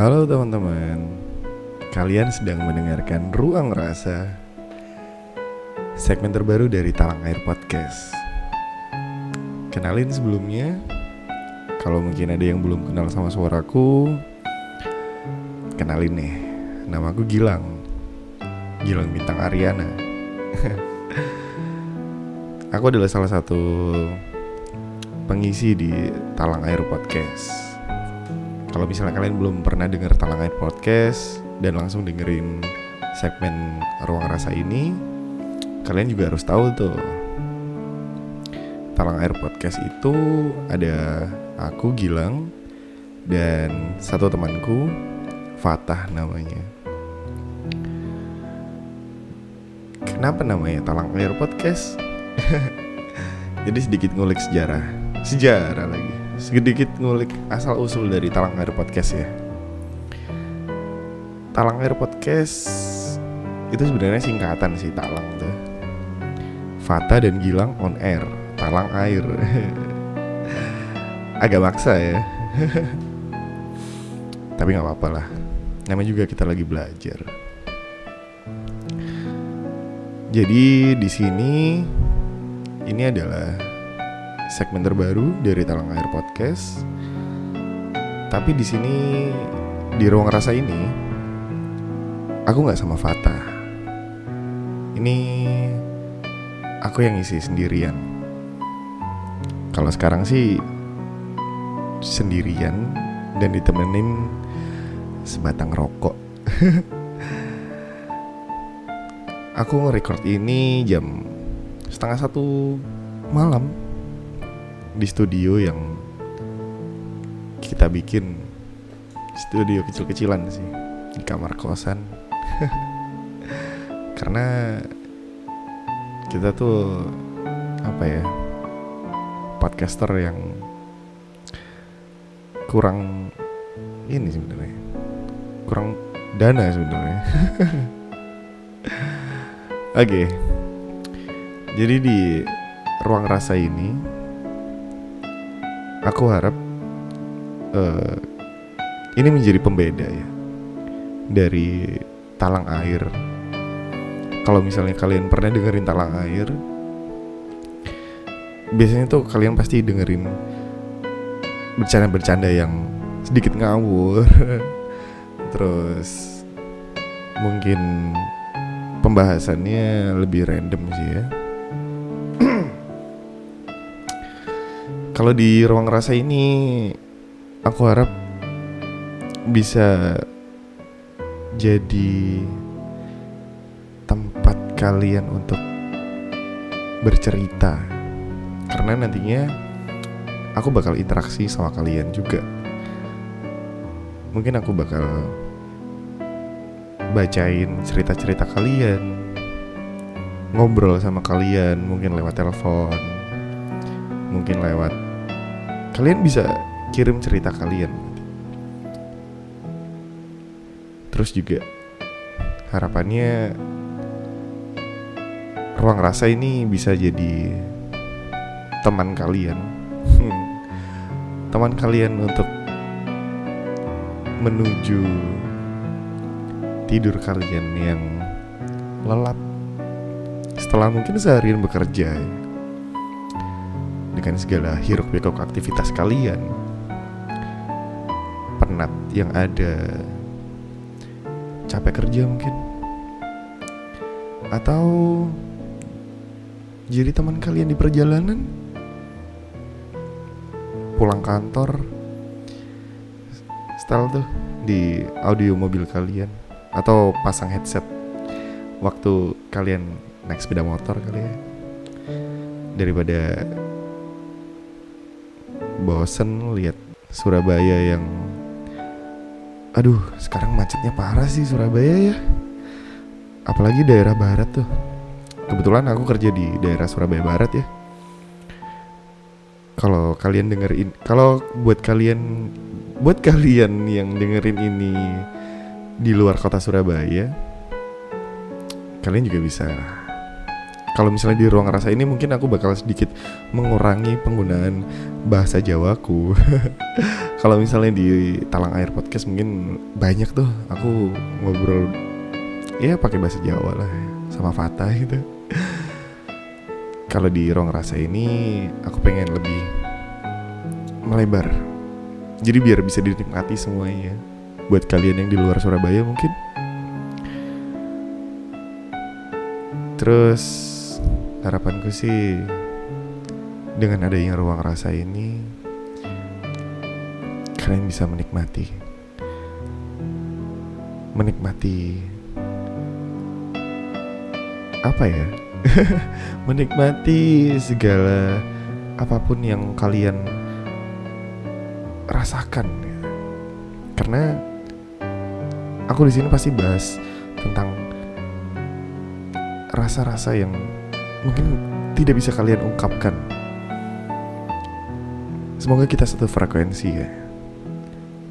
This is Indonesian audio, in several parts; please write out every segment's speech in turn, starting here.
Halo teman-teman, kalian sedang mendengarkan Ruang Rasa, segmen terbaru dari Talang Air Podcast. Kenalin sebelumnya, kalau mungkin ada yang belum kenal sama suaraku, kenalin nih, namaku Gilang, Gilang Bintang Ariana. Aku adalah salah satu pengisi di Talang Air Podcast. Kalau misalnya kalian belum pernah denger Talang Air Podcast dan langsung dengerin segmen Ruang Rasa ini, kalian juga harus tahu tuh. Talang Air Podcast itu ada aku Gilang dan satu temanku Fatah namanya. Kenapa namanya Talang Air Podcast? Jadi sedikit ngulik sejarah, sejarah lagi. Sedikit ngulik asal usul dari Talang Air Podcast ya. Talang Air Podcast itu sebenarnya singkatan sih Talang tuh. Fata dan Gilang on air, Talang Air. Agak maksa ya. Tapi nggak apa-apa lah. Namanya juga kita lagi belajar. Jadi di sini ini adalah segmen terbaru dari Talang Air Podcast. Tapi di sini di ruang rasa ini aku nggak sama Fata. Ini aku yang isi sendirian. Kalau sekarang sih sendirian dan ditemenin sebatang rokok. aku nge-record ini jam setengah satu malam di studio yang kita bikin studio kecil-kecilan sih di kamar kosan. Karena kita tuh apa ya podcaster yang kurang ini sebenarnya kurang dana sebenarnya. Oke jadi di ruang rasa ini aku harap uh, ini menjadi pembeda ya dari talang air. Kalau misalnya kalian pernah dengerin talang air, biasanya tuh kalian pasti dengerin bercanda-bercanda yang sedikit ngawur, terus mungkin pembahasannya lebih random sih ya. Kalau di ruang rasa ini aku harap bisa jadi tempat kalian untuk bercerita. Karena nantinya aku bakal interaksi sama kalian juga. Mungkin aku bakal bacain cerita-cerita kalian, ngobrol sama kalian, mungkin lewat telepon, mungkin lewat kalian bisa kirim cerita kalian. Terus juga harapannya ruang rasa ini bisa jadi teman kalian. Teman kalian untuk menuju tidur kalian yang lelap. Setelah mungkin seharian bekerja dengan segala hiruk pikuk aktivitas kalian. Penat yang ada. Capek kerja mungkin. Atau jadi teman kalian di perjalanan. Pulang kantor. Style tuh di audio mobil kalian. Atau pasang headset waktu kalian naik sepeda motor kali ya. Daripada bosen lihat Surabaya yang aduh sekarang macetnya parah sih Surabaya ya. Apalagi daerah barat tuh. Kebetulan aku kerja di daerah Surabaya Barat ya. Kalau kalian dengerin kalau buat kalian buat kalian yang dengerin ini di luar kota Surabaya kalian juga bisa kalau misalnya di ruang rasa ini mungkin aku bakal sedikit mengurangi penggunaan bahasa Jawaku kalau misalnya di Talang Air Podcast mungkin banyak tuh aku ngobrol ya pakai bahasa Jawa lah sama Fata gitu. kalau di Ruang Rasa ini aku pengen lebih melebar. Jadi biar bisa dinikmati semuanya. Buat kalian yang di luar Surabaya mungkin. Terus harapanku sih dengan adanya ruang rasa ini kalian bisa menikmati menikmati apa ya? Menikmati segala apa pun yang kalian rasakan. Karena aku di sini pasti bahas tentang rasa-rasa yang mungkin tidak bisa kalian ungkapkan semoga kita satu frekuensi ya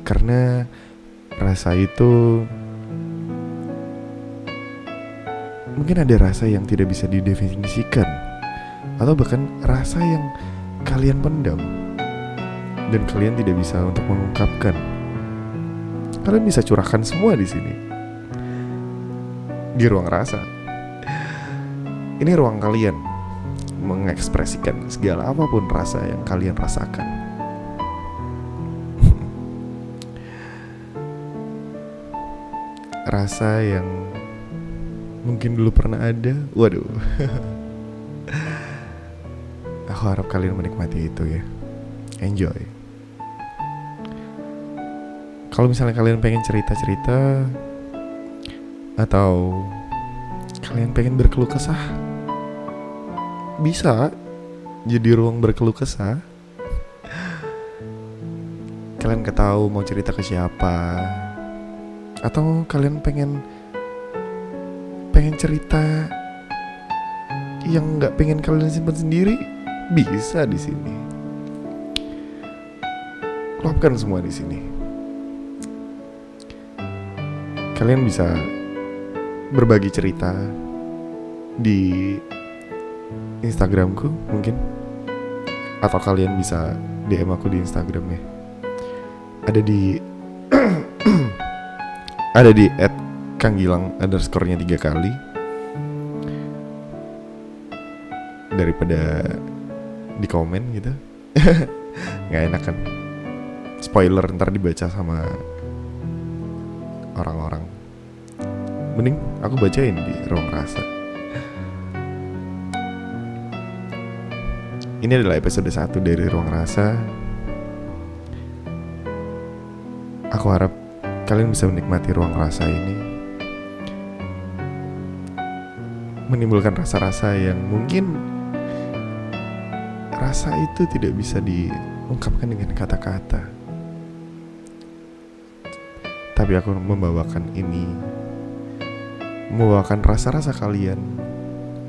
karena rasa itu mungkin ada rasa yang tidak bisa didefinisikan atau bahkan rasa yang kalian pendam dan kalian tidak bisa untuk mengungkapkan. Kalian bisa curahkan semua di sini. Di ruang rasa. Ini ruang kalian mengekspresikan segala apa pun rasa yang kalian rasakan. rasa yang mungkin dulu pernah ada. Waduh. Aku harap kalian menikmati itu ya. Enjoy. Kalau misalnya kalian pengen cerita-cerita atau kalian pengen berkeluh kesah, bisa jadi ruang berkeluh kesah. Kalian ketahu mau cerita ke siapa, atau kalian pengen pengen cerita yang nggak pengen kalian simpan sendiri? Bisa di sini. Luapkan semua di sini. Kalian bisa berbagi cerita di Instagramku mungkin. Atau kalian bisa DM aku di Instagramnya. Ada di ada di at Kang Gilang underscore-nya tiga kali. Daripada di komen gitu. Nggak enak kan? Spoiler ntar dibaca sama orang-orang. Mending aku bacain di ruang rasa ini adalah episode 1 dari ruang rasa. Aku harap kalian bisa menikmati ruang rasa ini. Menimbulkan rasa-rasa yang mungkin rasa itu tidak bisa diungkapkan dengan kata-kata. Tapi aku membawakan ini membawakan rasa-rasa kalian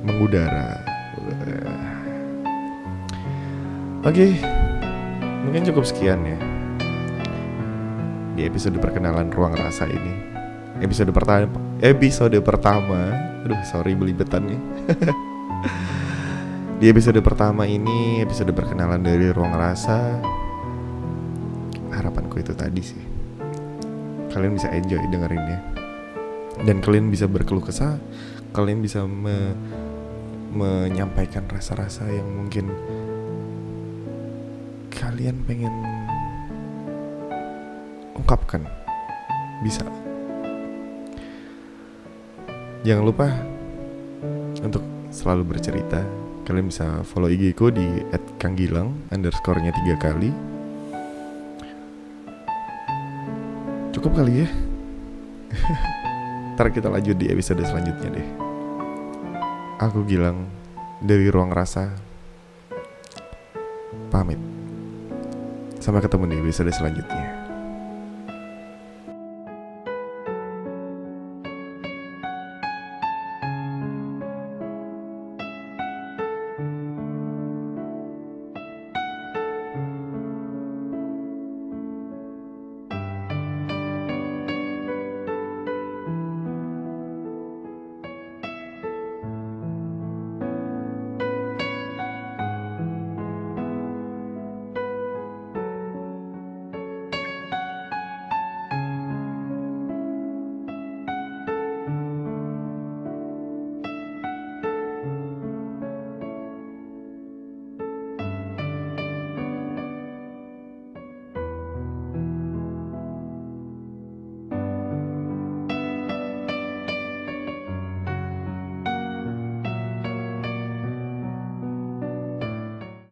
mengudara oke mungkin cukup sekian ya di episode perkenalan ruang rasa ini. Episode pertama, episode pertama, aduh sorry belibetannya. di episode pertama ini, episode perkenalan dari ruang rasa, harapanku itu tadi sih. Kalian bisa enjoy dengerinnya. Dan kalian bisa berkeluh kesah, kalian bisa me menyampaikan rasa-rasa yang mungkin kalian pengen ungkapkan? Bisa. Jangan lupa untuk selalu bercerita. Kalian bisa follow IG ku di @kanggilang underscore-nya tiga kali. Cukup kali ya. Ntar kita lanjut di episode selanjutnya deh. Aku Gilang dari ruang rasa. Pamit sampai ketemu di episode selanjutnya